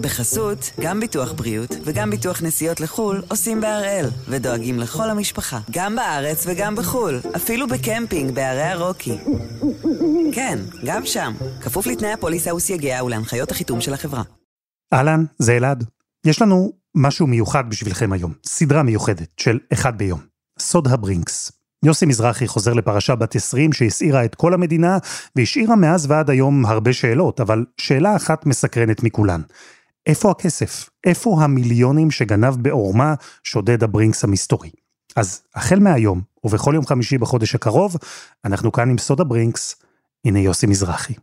בחסות, גם ביטוח בריאות וגם ביטוח נסיעות לחו"ל עושים בהראל, ודואגים לכל המשפחה, גם בארץ וגם בחו"ל, אפילו בקמפינג בערי הרוקי. כן, גם שם, כפוף לתנאי הפוליסה וסייגיה ולהנחיות החיתום של החברה. אהלן, זה אלעד. יש לנו משהו מיוחד בשבילכם היום, סדרה מיוחדת של אחד ביום, סוד הברינקס. יוסי מזרחי חוזר לפרשה בת 20 שהסעירה את כל המדינה והשאירה מאז ועד היום הרבה שאלות, אבל שאלה אחת מסקרנת מכולן. איפה הכסף? איפה המיליונים שגנב בעורמה שודד הברינקס המסתורי? אז החל מהיום, ובכל יום חמישי בחודש הקרוב, אנחנו כאן עם סוד הברינקס, הנה יוסי מזרחי.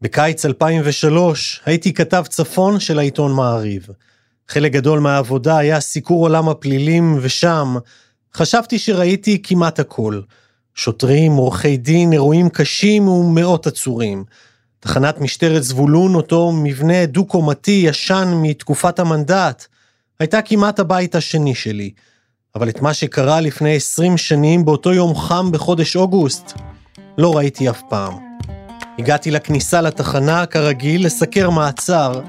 בקיץ 2003 הייתי כתב צפון של העיתון מעריב. חלק גדול מהעבודה היה סיקור עולם הפלילים, ושם חשבתי שראיתי כמעט הכל. שוטרים, עורכי דין, אירועים קשים ומאות עצורים. תחנת משטרת זבולון, אותו מבנה דו-קומתי ישן מתקופת המנדט, הייתה כמעט הבית השני שלי. אבל את מה שקרה לפני 20 שנים באותו יום חם בחודש אוגוסט, לא ראיתי אף פעם. הגעתי לכניסה לתחנה, כרגיל, לסקר מעצר,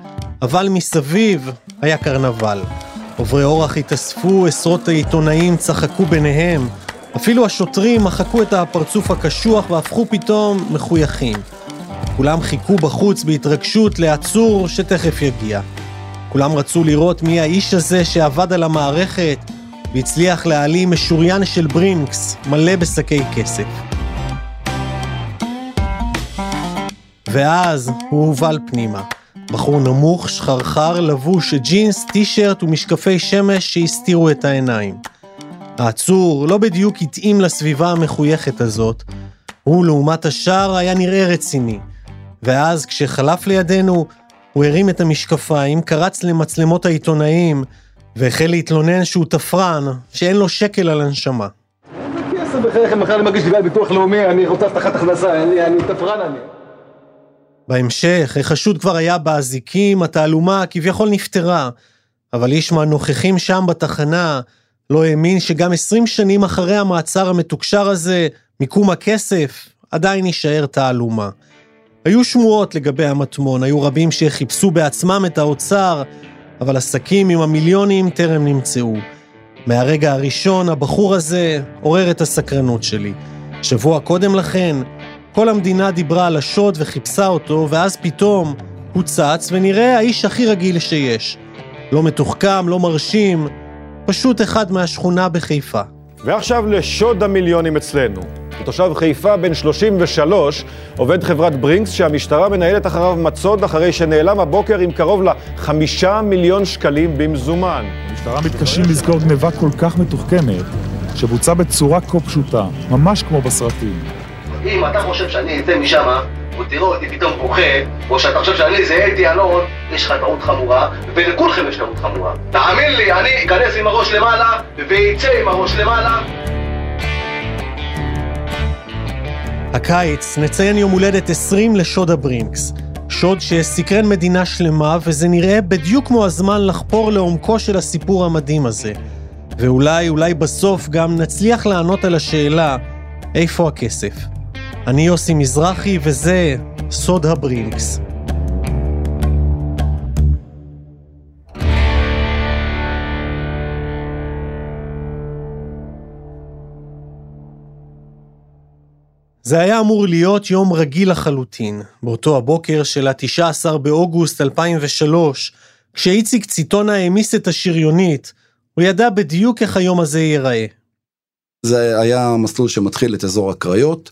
אבל מסביב היה קרנבל. עוברי אורח התאספו, עשרות העיתונאים צחקו ביניהם, אפילו השוטרים מחקו את הפרצוף הקשוח והפכו פתאום מחויכים. כולם חיכו בחוץ בהתרגשות לעצור שתכף יגיע. כולם רצו לראות מי האיש הזה שעבד על המערכת והצליח להעלים משוריין של ברינקס מלא בשקי כסף. ואז הוא הובל פנימה. בחור נמוך, שחרחר, לבוש ג'ינס, טישרט ומשקפי שמש שהסתירו את העיניים. העצור לא בדיוק התאים לסביבה המחויכת הזאת. הוא, לעומת השאר, היה נראה רציני. ואז, כשחלף לידינו, הוא הרים את המשקפיים, קרץ למצלמות העיתונאים, והחל להתלונן שהוא תפרן, שאין לו שקל על הנשמה. איזה כסף בחייכם, מחר אני מגיש תביעת ביטוח לאומי, אני רוצה הבטחת הכנסה, אני תפרן אני. בהמשך, החשוד כבר היה באזיקים, התעלומה כביכול נפתרה, אבל איש מהנוכחים שם בתחנה לא האמין שגם 20 שנים אחרי המעצר המתוקשר הזה, מיקום הכסף עדיין יישאר תעלומה. היו שמועות לגבי המטמון, היו רבים שחיפשו בעצמם את האוצר, אבל עסקים עם המיליונים טרם נמצאו. מהרגע הראשון הבחור הזה עורר את הסקרנות שלי. שבוע קודם לכן, כל המדינה דיברה על השוד וחיפשה אותו, ואז פתאום הוא צץ ונראה האיש הכי רגיל שיש. לא מתוחכם, לא מרשים, פשוט אחד מהשכונה בחיפה. ועכשיו לשוד המיליונים אצלנו. תושב חיפה בן 33, עובד חברת ברינקס שהמשטרה מנהלת אחריו מצוד אחרי שנעלם הבוקר עם קרוב לחמישה מיליון שקלים במזומן. המשטרה מתקשים לזכור גניבה כל כך מתוחכמת, שבוצעה בצורה כה פשוטה, ממש כמו בסרטים. אם אתה חושב שאני אצא משם, או תראה אותי פתאום בוכה, או שאתה חושב שאני זה אתי אלון, יש לך טעות חמורה, ולכולכם יש טעות חמורה. תאמין לי, אני אכנס עם הראש למעלה, ואצא עם הראש למעלה. הקיץ נציין יום הולדת 20 לשוד הברינקס. שוד שסקרן מדינה שלמה, וזה נראה בדיוק כמו הזמן לחפור לעומקו של הסיפור המדהים הזה. ואולי, אולי בסוף גם נצליח לענות על השאלה, איפה הכסף? אני יוסי מזרחי, וזה סוד הברינקס. זה היה אמור להיות יום רגיל לחלוטין, באותו הבוקר של ה-19 באוגוסט 2003, כשאיציק ציטונה העמיס את השריונית, הוא ידע בדיוק איך היום הזה ייראה. זה היה מסלול שמתחיל את אזור הקריות.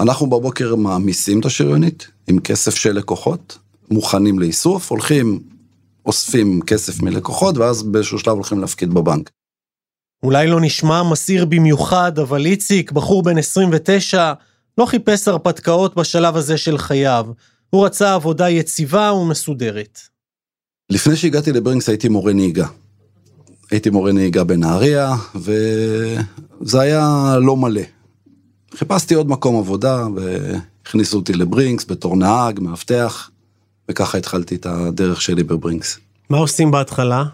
אנחנו בבוקר מעמיסים את השריונית עם כסף של לקוחות, מוכנים לאיסוף, הולכים, אוספים כסף מלקוחות, ואז באיזשהו שלב הולכים להפקיד בבנק. אולי לא נשמע מסעיר במיוחד, אבל איציק, בחור בן 29, לא חיפש הרפתקאות בשלב הזה של חייו. הוא רצה עבודה יציבה ומסודרת. לפני שהגעתי לברינקס הייתי מורה נהיגה. הייתי מורה נהיגה בנהריה, וזה היה לא מלא. חיפשתי עוד מקום עבודה, והכניסו אותי לברינקס בתור נהג, מאבטח, וככה התחלתי את הדרך שלי בברינקס. מה עושים בהתחלה?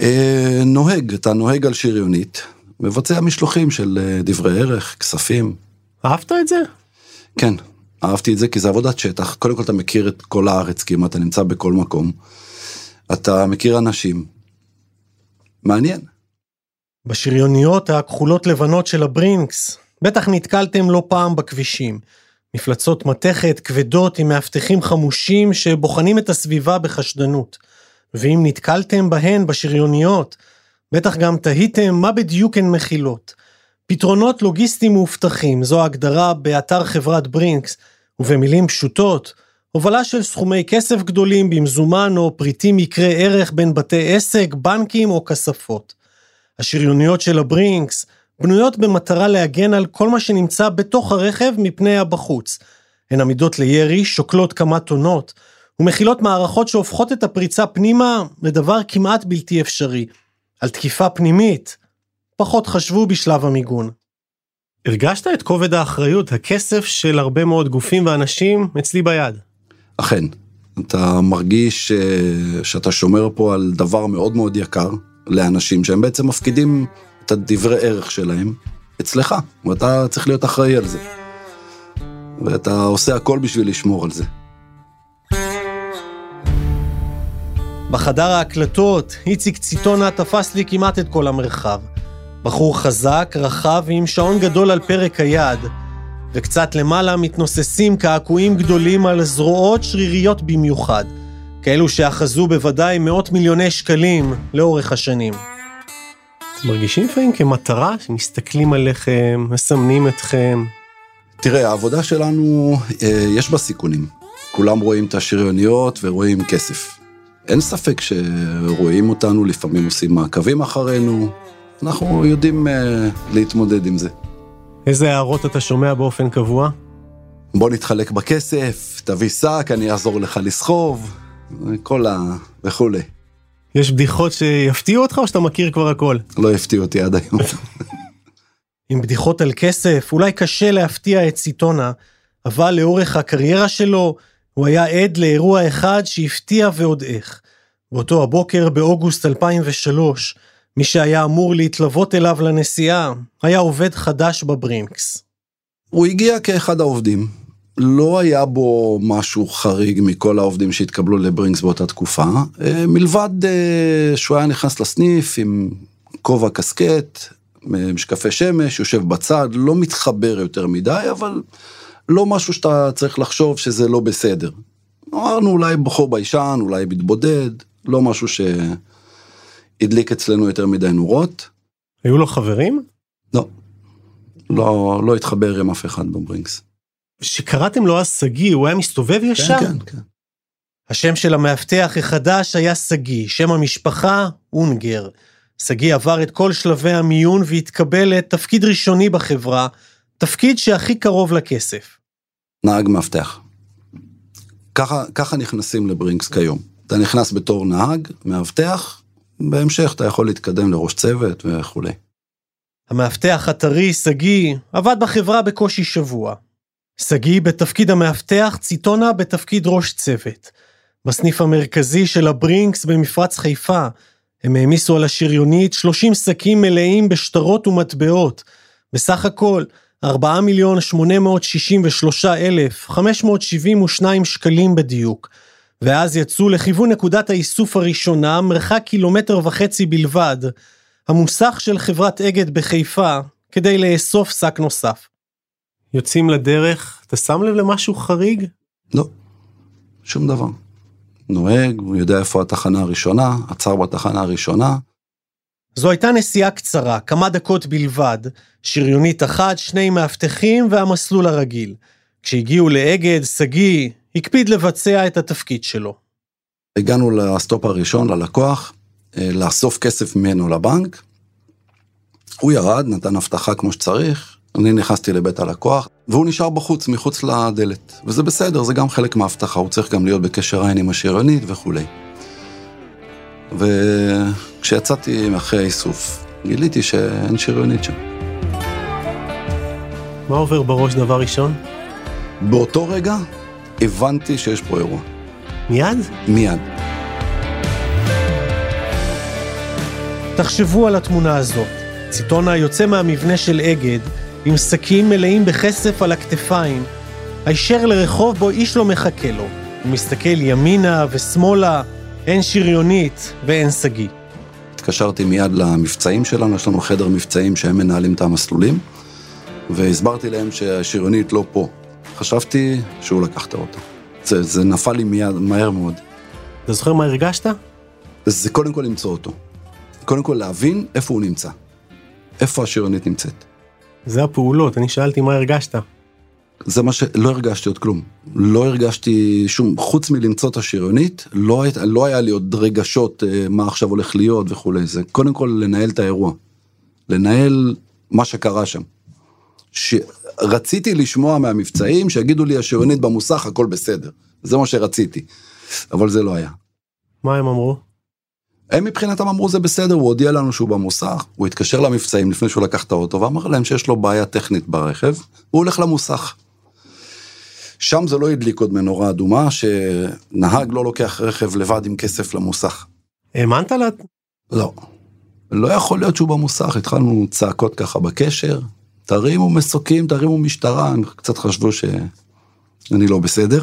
אה, נוהג, אתה נוהג על שריונית, מבצע משלוחים של אה, דברי ערך, כספים. אהבת את זה? כן, אהבתי את זה כי זה עבודת שטח, קודם כל אתה מכיר את כל הארץ כמעט, אתה נמצא בכל מקום. אתה מכיר אנשים. מעניין. בשריוניות הכחולות לבנות של הברינקס, בטח נתקלתם לא פעם בכבישים. מפלצות מתכת כבדות עם מאבטחים חמושים שבוחנים את הסביבה בחשדנות. ואם נתקלתם בהן בשריוניות, בטח גם תהיתם מה בדיוק הן מכילות. פתרונות לוגיסטיים מאובטחים, זו ההגדרה באתר חברת ברינקס, ובמילים פשוטות, הובלה של סכומי כסף גדולים במזומן או פריטים יקרי ערך בין בתי עסק, בנקים או כספות. השריוניות של הברינקס בנויות במטרה להגן על כל מה שנמצא בתוך הרכב מפני הבחוץ. הן עמידות לירי, שוקלות כמה טונות, ומכילות מערכות שהופכות את הפריצה פנימה לדבר כמעט בלתי אפשרי. על תקיפה פנימית, פחות חשבו בשלב המיגון. הרגשת את כובד האחריות, הכסף של הרבה מאוד גופים ואנשים אצלי ביד. אכן, אתה מרגיש אה, שאתה שומר פה על דבר מאוד מאוד יקר לאנשים שהם בעצם מפקידים את הדברי ערך שלהם אצלך, ואתה צריך להיות אחראי על זה. ואתה עושה הכל בשביל לשמור על זה. בחדר ההקלטות, איציק ציטונה תפס לי כמעט את כל המרחב. בחור חזק, רחב ועם שעון גדול על פרק היד, וקצת למעלה מתנוססים קעקועים גדולים על זרועות שריריות במיוחד, כאלו שאחזו בוודאי מאות מיליוני שקלים לאורך השנים. מרגישים לפעמים כמטרה שמסתכלים עליכם, מסמנים אתכם? תראה, העבודה שלנו, אה, יש בה סיכונים. כולם רואים את השריוניות ורואים כסף. אין ספק שרואים אותנו, לפעמים עושים מעקבים אחרינו, אנחנו יודעים uh, להתמודד עם זה. איזה הערות אתה שומע באופן קבוע? בוא נתחלק בכסף, תביא שק, אני אעזור לך לסחוב, כל ה... וכולי. יש בדיחות שיפתיעו אותך או שאתה מכיר כבר הכל? לא יפתיעו אותי עד היום. עם בדיחות על כסף, אולי קשה להפתיע את ציטונה, אבל לאורך הקריירה שלו, הוא היה עד לאירוע אחד שהפתיע ועוד איך. באותו הבוקר באוגוסט 2003, מי שהיה אמור להתלוות אליו לנסיעה, היה עובד חדש בברינקס. הוא הגיע כאחד העובדים. לא היה בו משהו חריג מכל העובדים שהתקבלו לברינקס באותה תקופה, אה, מלבד אה, שהוא היה נכנס לסניף עם כובע קסקט, משקפי שמש, יושב בצד, לא מתחבר יותר מדי, אבל לא משהו שאתה צריך לחשוב שזה לא בסדר. אמרנו אולי בחור ביישן, אולי מתבודד, לא משהו שהדליק אצלנו יותר מדי נורות. היו לו חברים? לא. לא, לא התחבר עם אף אחד בברינקס. שקראתם לו אז שגיא, הוא היה מסתובב כן, ישר? כן, כן, כן. השם של המאבטח החדש היה שגיא, שם המשפחה, אונגר. שגיא עבר את כל שלבי המיון והתקבל לתפקיד ראשוני בחברה, תפקיד שהכי קרוב לכסף. נהג מאבטח. ככה, ככה נכנסים לברינקס כיום. אתה נכנס בתור נהג, מאבטח, בהמשך אתה יכול להתקדם לראש צוות וכולי. המאבטח הטרי, שגיא, עבד בחברה בקושי שבוע. שגיא בתפקיד המאבטח, ציטונה בתפקיד ראש צוות. בסניף המרכזי של הברינקס במפרץ חיפה, הם העמיסו על השריונית 30 שקים מלאים בשטרות ומטבעות. בסך הכל, 4 מיליון 863 אלף 572 שקלים בדיוק. ואז יצאו לכיוון נקודת האיסוף הראשונה, מרחק קילומטר וחצי בלבד, המוסך של חברת אגד בחיפה, כדי לאסוף שק נוסף. יוצאים לדרך, אתה שם לב למשהו חריג? לא, שום דבר. נוהג, הוא יודע איפה התחנה הראשונה, עצר בתחנה הראשונה. זו הייתה נסיעה קצרה, כמה דקות בלבד, שריונית אחת, שני מאבטחים והמסלול הרגיל. כשהגיעו לאגד, שגיא הקפיד לבצע את התפקיד שלו. הגענו לסטופ הראשון, ללקוח, אה, לאסוף כסף ממנו לבנק. הוא ירד, נתן הבטחה כמו שצריך, אני נכנסתי לבית הלקוח, והוא נשאר בחוץ, מחוץ לדלת. וזה בסדר, זה גם חלק מההבטחה, הוא צריך גם להיות בקשר עין עם השריונית וכולי. וכשיצאתי אחרי האיסוף, גיליתי שאין שריונית שם. מה עובר בראש דבר ראשון? באותו רגע הבנתי שיש פה אירוע. מיד? מיד. תחשבו על התמונה הזאת. ציטונה יוצא מהמבנה של אגד, עם שקים מלאים בכסף על הכתפיים, הישר לרחוב בו איש לא מחכה לו. הוא מסתכל ימינה ושמאלה, אין שריונית ואין שגיא. התקשרתי מיד למבצעים שלנו, יש לנו חדר מבצעים שהם מנהלים את המסלולים, והסברתי להם שהשריונית לא פה. חשבתי שהוא לקח את האוטו. זה, זה נפל לי מיד, מהר מאוד. אתה זוכר מה הרגשת? זה קודם כל למצוא אותו. קודם כל להבין איפה הוא נמצא. איפה השריונית נמצאת. זה הפעולות, אני שאלתי מה הרגשת. זה מה שלא הרגשתי עוד כלום. לא הרגשתי שום, חוץ מלמצוא את השריונית, לא, היית, לא היה לי עוד רגשות אה, מה עכשיו הולך להיות וכולי. זה קודם כל לנהל את האירוע. לנהל מה שקרה שם. ש... רציתי לשמוע מהמבצעים שיגידו לי השריונית במוסך הכל בסדר. זה מה שרציתי. אבל זה לא היה. מה הם אמרו? הם מבחינתם אמרו זה בסדר, הוא הודיע לנו שהוא במוסך, הוא התקשר למבצעים לפני שהוא לקח את האוטו ואמר להם שיש לו בעיה טכנית ברכב, הוא הולך למוסך. שם זה לא הדליק עוד מנורה אדומה, שנהג לא לוקח רכב לבד עם כסף למוסך. האמנת לה? לא. לא יכול להיות שהוא במוסך, התחלנו צעקות ככה בקשר, תרימו מסוקים, תרימו משטרה, הם קצת חשבו שאני לא בסדר,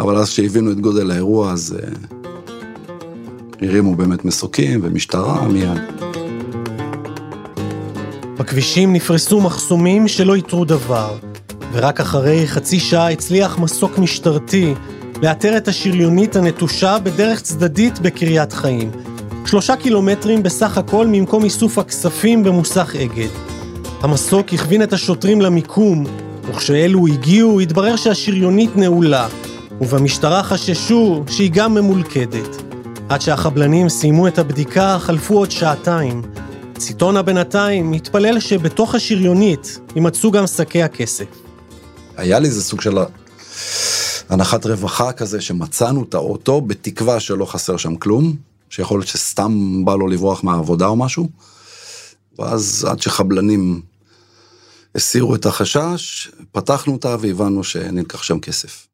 אבל אז כשהבינו את גודל האירוע, אז uh, הרימו באמת מסוקים ומשטרה מיד. בכבישים נפרסו מחסומים שלא איתרו דבר. ורק אחרי חצי שעה הצליח מסוק משטרתי לאתר את השריונית הנטושה בדרך צדדית בקריית חיים. שלושה קילומטרים בסך הכל ממקום איסוף הכספים במוסך אגד. המסוק הכווין את השוטרים למיקום, וכשאלו הגיעו התברר שהשריונית נעולה, ובמשטרה חששו שהיא גם ממולכדת. עד שהחבלנים סיימו את הבדיקה חלפו עוד שעתיים. ציטונה בינתיים התפלל שבתוך השריונית יימצאו גם שקי הכסף. היה לי איזה סוג של הנחת רווחה כזה שמצאנו את האוטו בתקווה שלא חסר שם כלום, שיכול להיות שסתם בא לו לברוח מהעבודה או משהו. ואז עד שחבלנים הסירו את החשש, פתחנו אותה והבנו שנלקח שם כסף.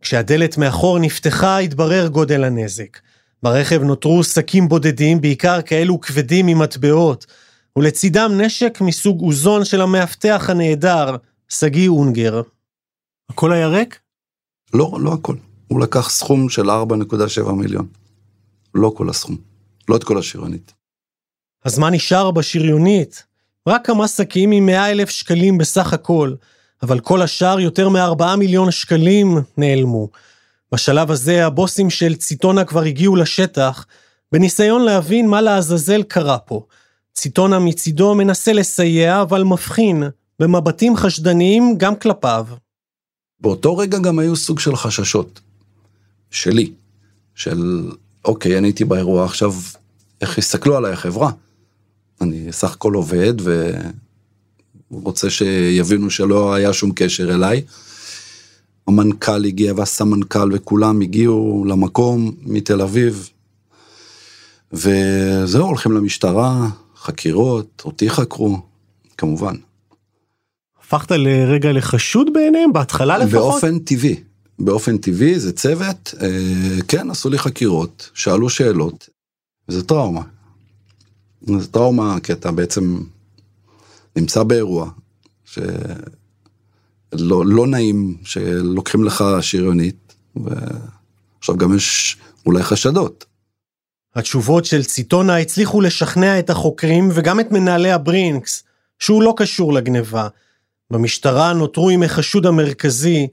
כשהדלת מאחור נפתחה, התברר גודל הנזק. ברכב נותרו שקים בודדים, בעיקר כאלו כבדים ממטבעות, ולצידם נשק מסוג אוזון של המאבטח הנעדר, שגיא אונגר. הכל היה ריק? לא, לא הכל. הוא לקח סכום של 4.7 מיליון. לא כל הסכום. לא את כל השריונית. אז מה נשאר בשריונית? רק כמה שקים עם 100 אלף שקלים בסך הכל, אבל כל השאר, יותר מ-4 מיליון שקלים, נעלמו. בשלב הזה הבוסים של ציטונה כבר הגיעו לשטח, בניסיון להבין מה לעזאזל קרה פה. ציטונה מצידו מנסה לסייע, אבל מבחין, במבטים חשדניים גם כלפיו. באותו רגע גם היו סוג של חששות. שלי. של, אוקיי, אני הייתי באירוע עכשיו, איך יסתכלו עליי החברה? אני סך הכל עובד ורוצה שיבינו שלא היה שום קשר אליי. המנכ"ל הגיע והסמנכ"ל וכולם הגיעו למקום מתל אביב. וזהו, הולכים למשטרה, חקירות, אותי חקרו, כמובן. הפכת לרגע לחשוד בעיניהם, בהתחלה לפחות? באופן טבעי. באופן טבעי זה צוות, אה, כן, עשו לי חקירות, שאלו שאלות, וזה טראומה. זה טראומה כי אתה בעצם נמצא באירוע שלא לא נעים שלוקחים לך שריונית, ועכשיו גם יש אולי חשדות. התשובות של ציטונה הצליחו לשכנע את החוקרים וגם את מנהלי הברינקס שהוא לא קשור לגניבה. במשטרה נותרו עם החשוד המרכזי,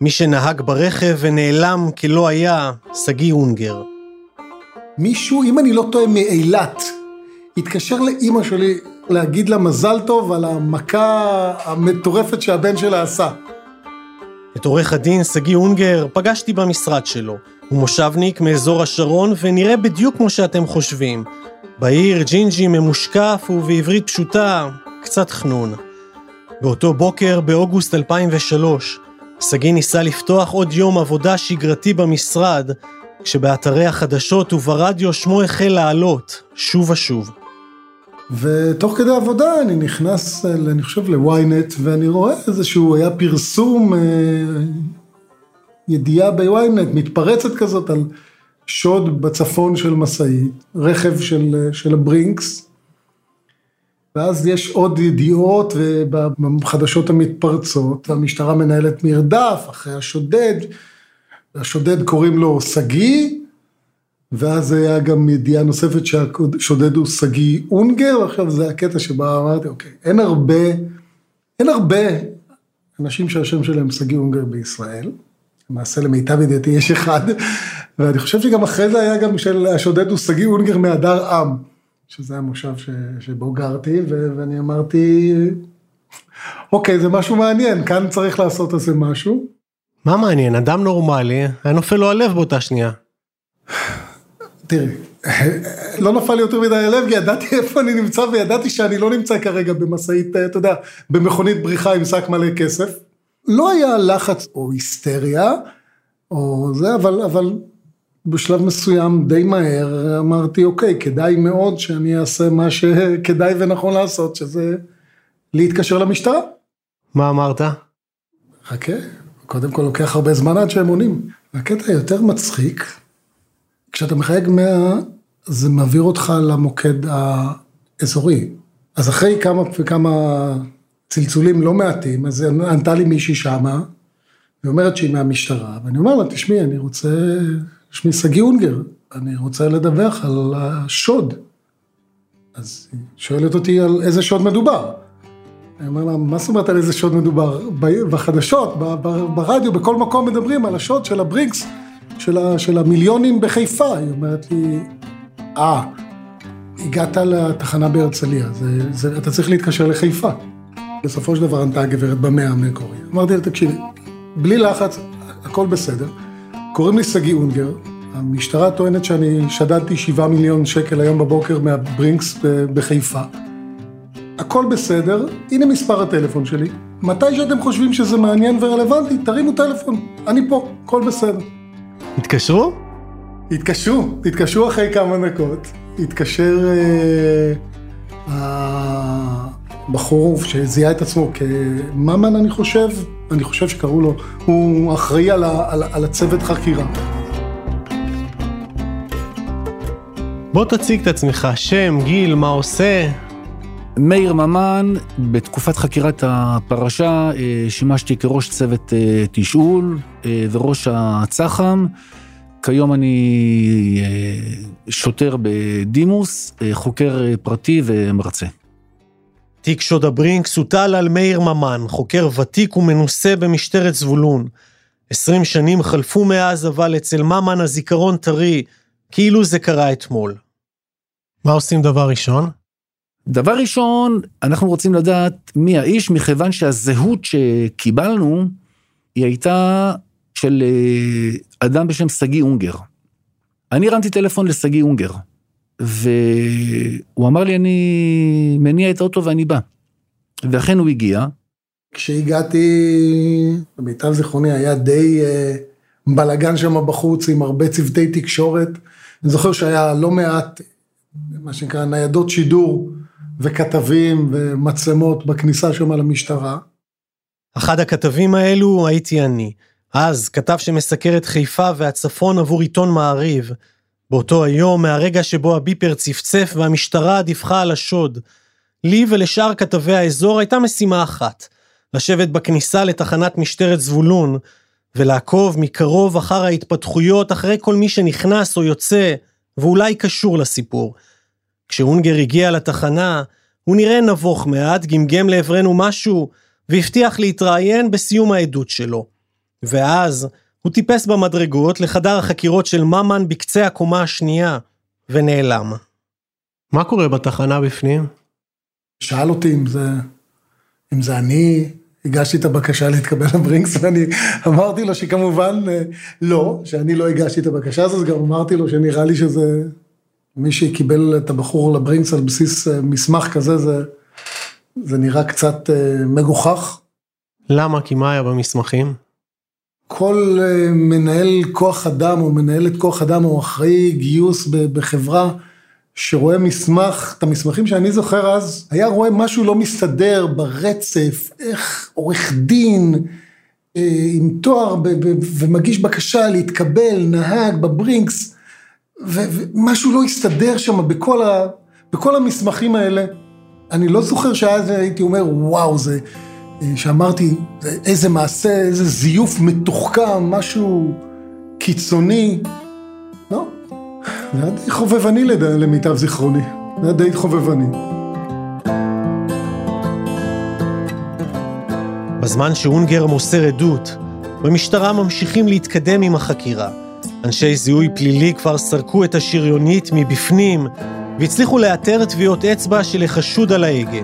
מי שנהג ברכב ונעלם כלא היה, שגיא אונגר. מישהו, אם אני לא טועה, מאילת, התקשר לאימא שלי להגיד לה מזל טוב על המכה המטורפת שהבן שלה עשה. את עורך הדין שגיא אונגר פגשתי במשרד שלו. הוא מושבניק מאזור השרון ונראה בדיוק כמו שאתם חושבים. בעיר ג'ינג'י ממושקף ובעברית פשוטה, קצת חנון. באותו בוקר, באוגוסט 2003, שגיא ניסה לפתוח עוד יום עבודה שגרתי במשרד, כשבאתרי החדשות וברדיו שמו החל לעלות, שוב ושוב. ותוך כדי עבודה אני נכנס, אני חושב, ל-ynet, ואני רואה איזשהו, היה פרסום, אה, ידיעה ב-ynet, מתפרצת כזאת על שוד בצפון של משאית, רכב של, של הברינקס, ואז יש עוד ידיעות ובחדשות המתפרצות, והמשטרה מנהלת מרדף אחרי השודד, השודד קוראים לו שגיא, ואז היה גם ידיעה נוספת שהשודד הוא שגיא אונגר, ועכשיו זה הקטע שבה אמרתי, אוקיי, אין הרבה, אין הרבה אנשים שהשם שלהם שגיא אונגר בישראל. למעשה למיטב ידיעתי יש אחד, ואני חושב שגם אחרי זה היה גם של השודד הוא שגיא אונגר מהדר עם, שזה המושב ש, שבו גרתי, ו, ואני אמרתי, אוקיי, זה משהו מעניין, כאן צריך לעשות איזה משהו. מה מעניין, אדם נורמלי, היה נופל לו הלב באותה שנייה. תראי, לא נפל לי יותר מדי הלב, כי ידעתי איפה אני נמצא, וידעתי שאני לא נמצא כרגע במשאית, אתה יודע, במכונית בריחה עם שק מלא כסף. לא היה לחץ או היסטריה, או זה, אבל, אבל בשלב מסוים די מהר אמרתי, אוקיי, כדאי מאוד שאני אעשה מה שכדאי ונכון לעשות, שזה להתקשר למשטרה. מה אמרת? חכה, קודם כל לוקח הרבה זמן עד שהם עונים. הקטע היותר מצחיק, כשאתה מחייג 100, זה מעביר אותך למוקד האזורי. אז אחרי כמה וכמה צלצולים לא מעטים, אז ענתה לי מישהי שמה, ואומרת שהיא מהמשטרה, ואני אומר לה, תשמעי, אני רוצה, שמי שגיא אונגר, אני רוצה לדווח על השוד. אז היא שואלת אותי על איזה שוד מדובר. אני אומר לה, מה זאת אומרת על איזה שוד מדובר? בחדשות, ברדיו, בכל מקום מדברים על השוד של הברינקס, של, ה, של המיליונים בחיפה. היא אומרת לי, אה, הגעת לתחנה בהרצליה, זה, זה, אתה צריך להתקשר לחיפה. בסופו של דבר ענתה הגברת במאה המקורי. אמרתי לה, תקשיבי, בלי לחץ, הכל בסדר. קוראים לי שגיא אונגר, המשטרה טוענת שאני שדדתי שבעה מיליון שקל היום בבוקר מהברינקס בחיפה. הכל בסדר, הנה מספר הטלפון שלי. מתי שאתם חושבים שזה מעניין ורלוונטי, תרימו טלפון, אני פה, הכל בסדר. התקשרו? התקשרו, התקשרו אחרי כמה דקות. התקשר אה, הבחור שזיהה את עצמו כממן, אני חושב, אני חושב שקראו לו, הוא אחראי על, ה, על, על הצוות חקירה. בוא תציג את עצמך, שם, גיל, מה עושה. מאיר ממן, בתקופת חקירת הפרשה אה, שימשתי כראש צוות אה, תשאול אה, וראש הצח"ם. כיום אני שוטר בדימוס, חוקר פרטי ומרצה. תיק שוד הברינקס הוטל על מאיר ממן, חוקר ותיק ומנוסה במשטרת זבולון. עשרים שנים חלפו מאז, אבל אצל ממן הזיכרון טרי, כאילו זה קרה אתמול. מה עושים דבר ראשון? דבר ראשון, אנחנו רוצים לדעת מי האיש, מכיוון שהזהות שקיבלנו, היא הייתה של אה, אדם בשם שגיא אונגר. אני הרמתי טלפון לשגיא אונגר, והוא אמר לי, אני מניע את האוטו ואני בא. ואכן הוא הגיע. כשהגעתי, למיטב זיכרוני היה די אה, בלאגן שם בחוץ עם הרבה צוותי תקשורת. אני זוכר שהיה לא מעט, מה שנקרא, ניידות שידור וכתבים ומצלמות בכניסה שם למשטרה. אחד הכתבים האלו הייתי אני. אז כתב שמסקר את חיפה והצפון עבור עיתון מעריב. באותו היום, מהרגע שבו הביפר צפצף והמשטרה דיווחה על השוד, לי ולשאר כתבי האזור הייתה משימה אחת, לשבת בכניסה לתחנת משטרת זבולון, ולעקוב מקרוב אחר ההתפתחויות אחרי כל מי שנכנס או יוצא, ואולי קשור לסיפור. כשאונגר הגיע לתחנה, הוא נראה נבוך מעט, גמגם לעברנו משהו, והבטיח להתראיין בסיום העדות שלו. ואז, הוא טיפס במדרגות לחדר החקירות של ממן בקצה הקומה השנייה, ונעלם. מה קורה בתחנה בפנים? שאל אותי אם זה, אם זה אני הגשתי את הבקשה להתקבל לברינקס, ואני אמרתי לו שכמובן אה, לא, שאני לא הגשתי את הבקשה הזאת, גם אמרתי לו שנראה לי שזה מי שקיבל את הבחור לברינקס על בסיס אה, מסמך כזה, זה, זה נראה קצת אה, מגוחך. למה? כי מה היה במסמכים? כל אה, מנהל כוח אדם או מנהלת כוח אדם או אחראי גיוס בחברה שרואה מסמך, את המסמכים שאני זוכר אז, היה רואה משהו לא מסתדר ברצף, איך עורך דין עם תואר ומגיש בקשה להתקבל, נהג בברינקס, ומשהו לא הסתדר שם בכל, ה, בכל המסמכים האלה. אני לא זוכר שאז הייתי אומר, וואו, זה... שאמרתי, איזה מעשה, איזה זיוף מתוחכם, משהו קיצוני. לא, זה היה די חובבני למיטב זיכרוני. זה היה די חובבני. בזמן שאונגר מוסר עדות, במשטרה ממשיכים להתקדם עם החקירה. אנשי זיהוי פלילי כבר סרקו את השריונית מבפנים, והצליחו לאתר טביעות אצבע של החשוד על ההגה.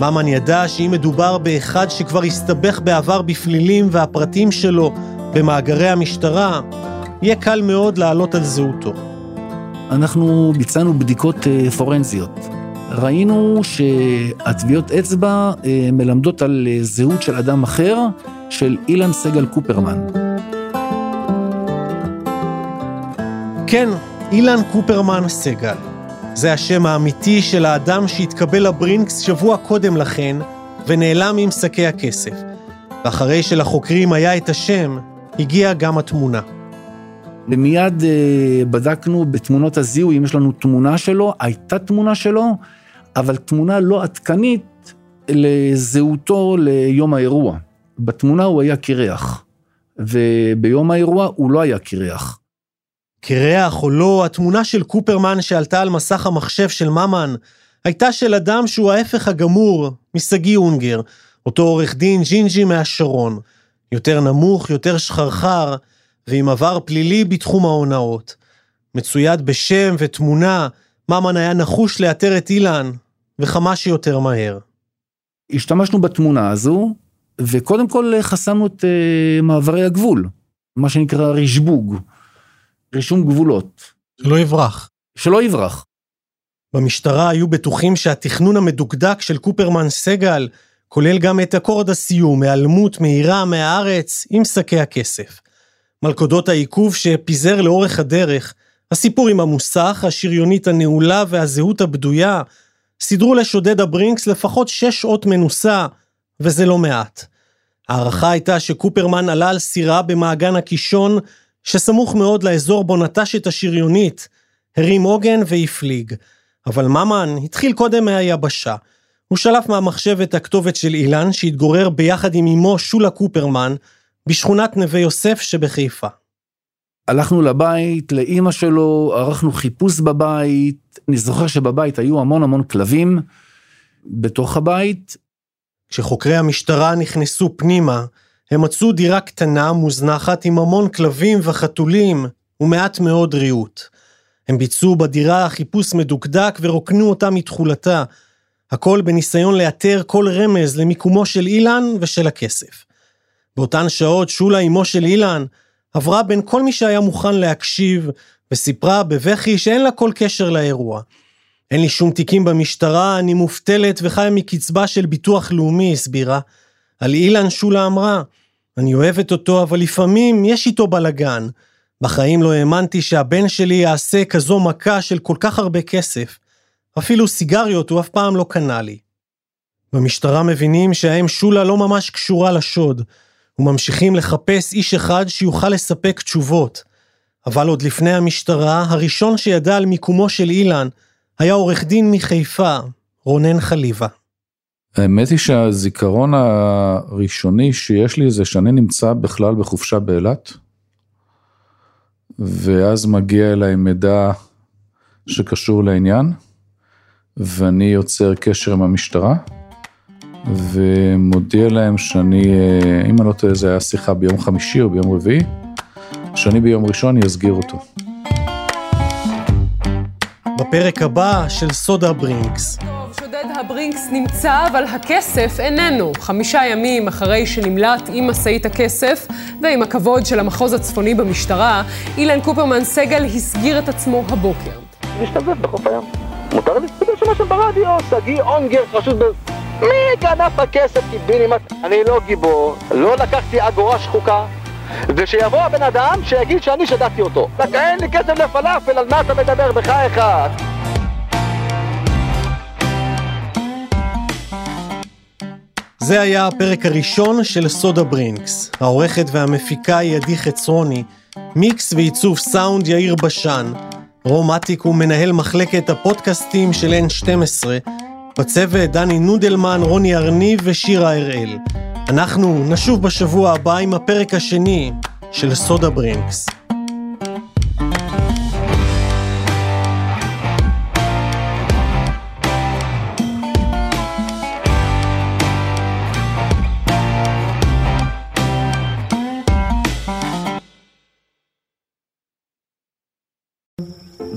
ממן ידע שאם מדובר באחד שכבר הסתבך בעבר בפלילים והפרטים שלו במאגרי המשטרה, יהיה קל מאוד לעלות על זהותו. אנחנו ביצענו בדיקות אה, פורנזיות. ראינו שהטביעות אצבע אה, מלמדות על אה, זהות של אדם אחר, של אילן סגל קופרמן. כן, אילן קופרמן סגל. זה השם האמיתי של האדם שהתקבל לברינקס שבוע קודם לכן, ונעלם עם שקי הכסף. ואחרי שלחוקרים היה את השם, הגיעה גם התמונה. ומיד אה, בדקנו בתמונות הזיהוי אם יש לנו תמונה שלו, הייתה תמונה שלו, אבל תמונה לא עדכנית לזהותו ליום האירוע. בתמונה הוא היה קירח, וביום האירוע הוא לא היה קירח. קירח או לא, התמונה של קופרמן שעלתה על מסך המחשב של ממן, הייתה של אדם שהוא ההפך הגמור משגיא אונגר, אותו עורך דין ג'ינג'י מהשרון. יותר נמוך, יותר שחרחר, ועם עבר פלילי בתחום ההונאות. מצויד בשם ותמונה, ממן היה נחוש לאתר את אילן, וכמה שיותר מהר. השתמשנו בתמונה הזו, וקודם כל חסמנו את uh, מעברי הגבול, מה שנקרא רשבוג, רישום גבולות. שלא יברח. שלא יברח. במשטרה היו בטוחים שהתכנון המדוקדק של קופרמן סגל כולל גם את אקורד הסיום, היעלמות מהירה מהארץ עם שקי הכסף. מלכודות העיכוב שפיזר לאורך הדרך, הסיפור עם המוסך, השריונית הנעולה והזהות הבדויה, סידרו לשודד הברינקס לפחות שש שעות מנוסה, וזה לא מעט. ההערכה הייתה שקופרמן עלה על סירה במעגן הקישון, שסמוך מאוד לאזור בו נטש את השריונית, הרים עוגן והפליג. אבל ממן התחיל קודם מהיבשה. הוא שלף מהמחשב את הכתובת של אילן, שהתגורר ביחד עם אמו שולה קופרמן, בשכונת נווה יוסף שבחיפה. הלכנו לבית, לאימא שלו, ערכנו חיפוש בבית, אני זוכר שבבית היו המון המון כלבים בתוך הבית. כשחוקרי המשטרה נכנסו פנימה, הם מצאו דירה קטנה, מוזנחת, עם המון כלבים וחתולים, ומעט מאוד ריהוט. הם ביצעו בדירה חיפוש מדוקדק ורוקנו אותה מתכולתה, הכל בניסיון לאתר כל רמז למיקומו של אילן ושל הכסף. באותן שעות שולה אמו של אילן עברה בין כל מי שהיה מוכן להקשיב, וסיפרה בבכי שאין לה כל קשר לאירוע. אין לי שום תיקים במשטרה, אני מובטלת וחיה מקצבה של ביטוח לאומי, הסבירה. על אילן שולה אמרה, אני אוהבת אותו, אבל לפעמים יש איתו בלאגן. בחיים לא האמנתי שהבן שלי יעשה כזו מכה של כל כך הרבה כסף. אפילו סיגריות הוא אף פעם לא קנה לי. במשטרה מבינים שהאם שולה לא ממש קשורה לשוד, וממשיכים לחפש איש אחד שיוכל לספק תשובות. אבל עוד לפני המשטרה, הראשון שידע על מיקומו של אילן היה עורך דין מחיפה, רונן חליבה. האמת היא שהזיכרון הראשוני שיש לי זה שאני נמצא בכלל בחופשה באילת, ואז מגיע אליי מידע שקשור לעניין, ואני יוצר קשר עם המשטרה, ומודיע להם שאני, אה, אם אני לא טועה, זה היה שיחה ביום חמישי או ביום רביעי, שאני ביום ראשון אסגיר אותו. בפרק הבא של סודה ברינקס. הברינקס נמצא, אבל הכסף איננו. חמישה ימים אחרי שנמלט עם משאית הכסף ועם הכבוד של המחוז הצפוני במשטרה, אילן קופרמן סגל הסגיר את עצמו הבוקר. להשתזף בחוף הים. מותר להסתכל שמה שם ברדיו, שגיא אונגר חשוד ב... מי גנב הכסף קיבינימט? אני לא גיבור, לא לקחתי אגורה שחוקה ושיבוא הבן אדם שיגיד שאני שדדתי אותו. אין לי כסף לפלאפל, על מה אתה מדבר בחייך? זה היה הפרק הראשון של סודה ברינקס. העורכת והמפיקה היא עדי חצרוני, מיקס ועיצוב סאונד יאיר בשן, רום אטיק הוא מנהל מחלקת הפודקאסטים של N12, בצוות דני נודלמן, רוני ארניב ושירה הראל. אנחנו נשוב בשבוע הבא עם הפרק השני של סודה ברינקס.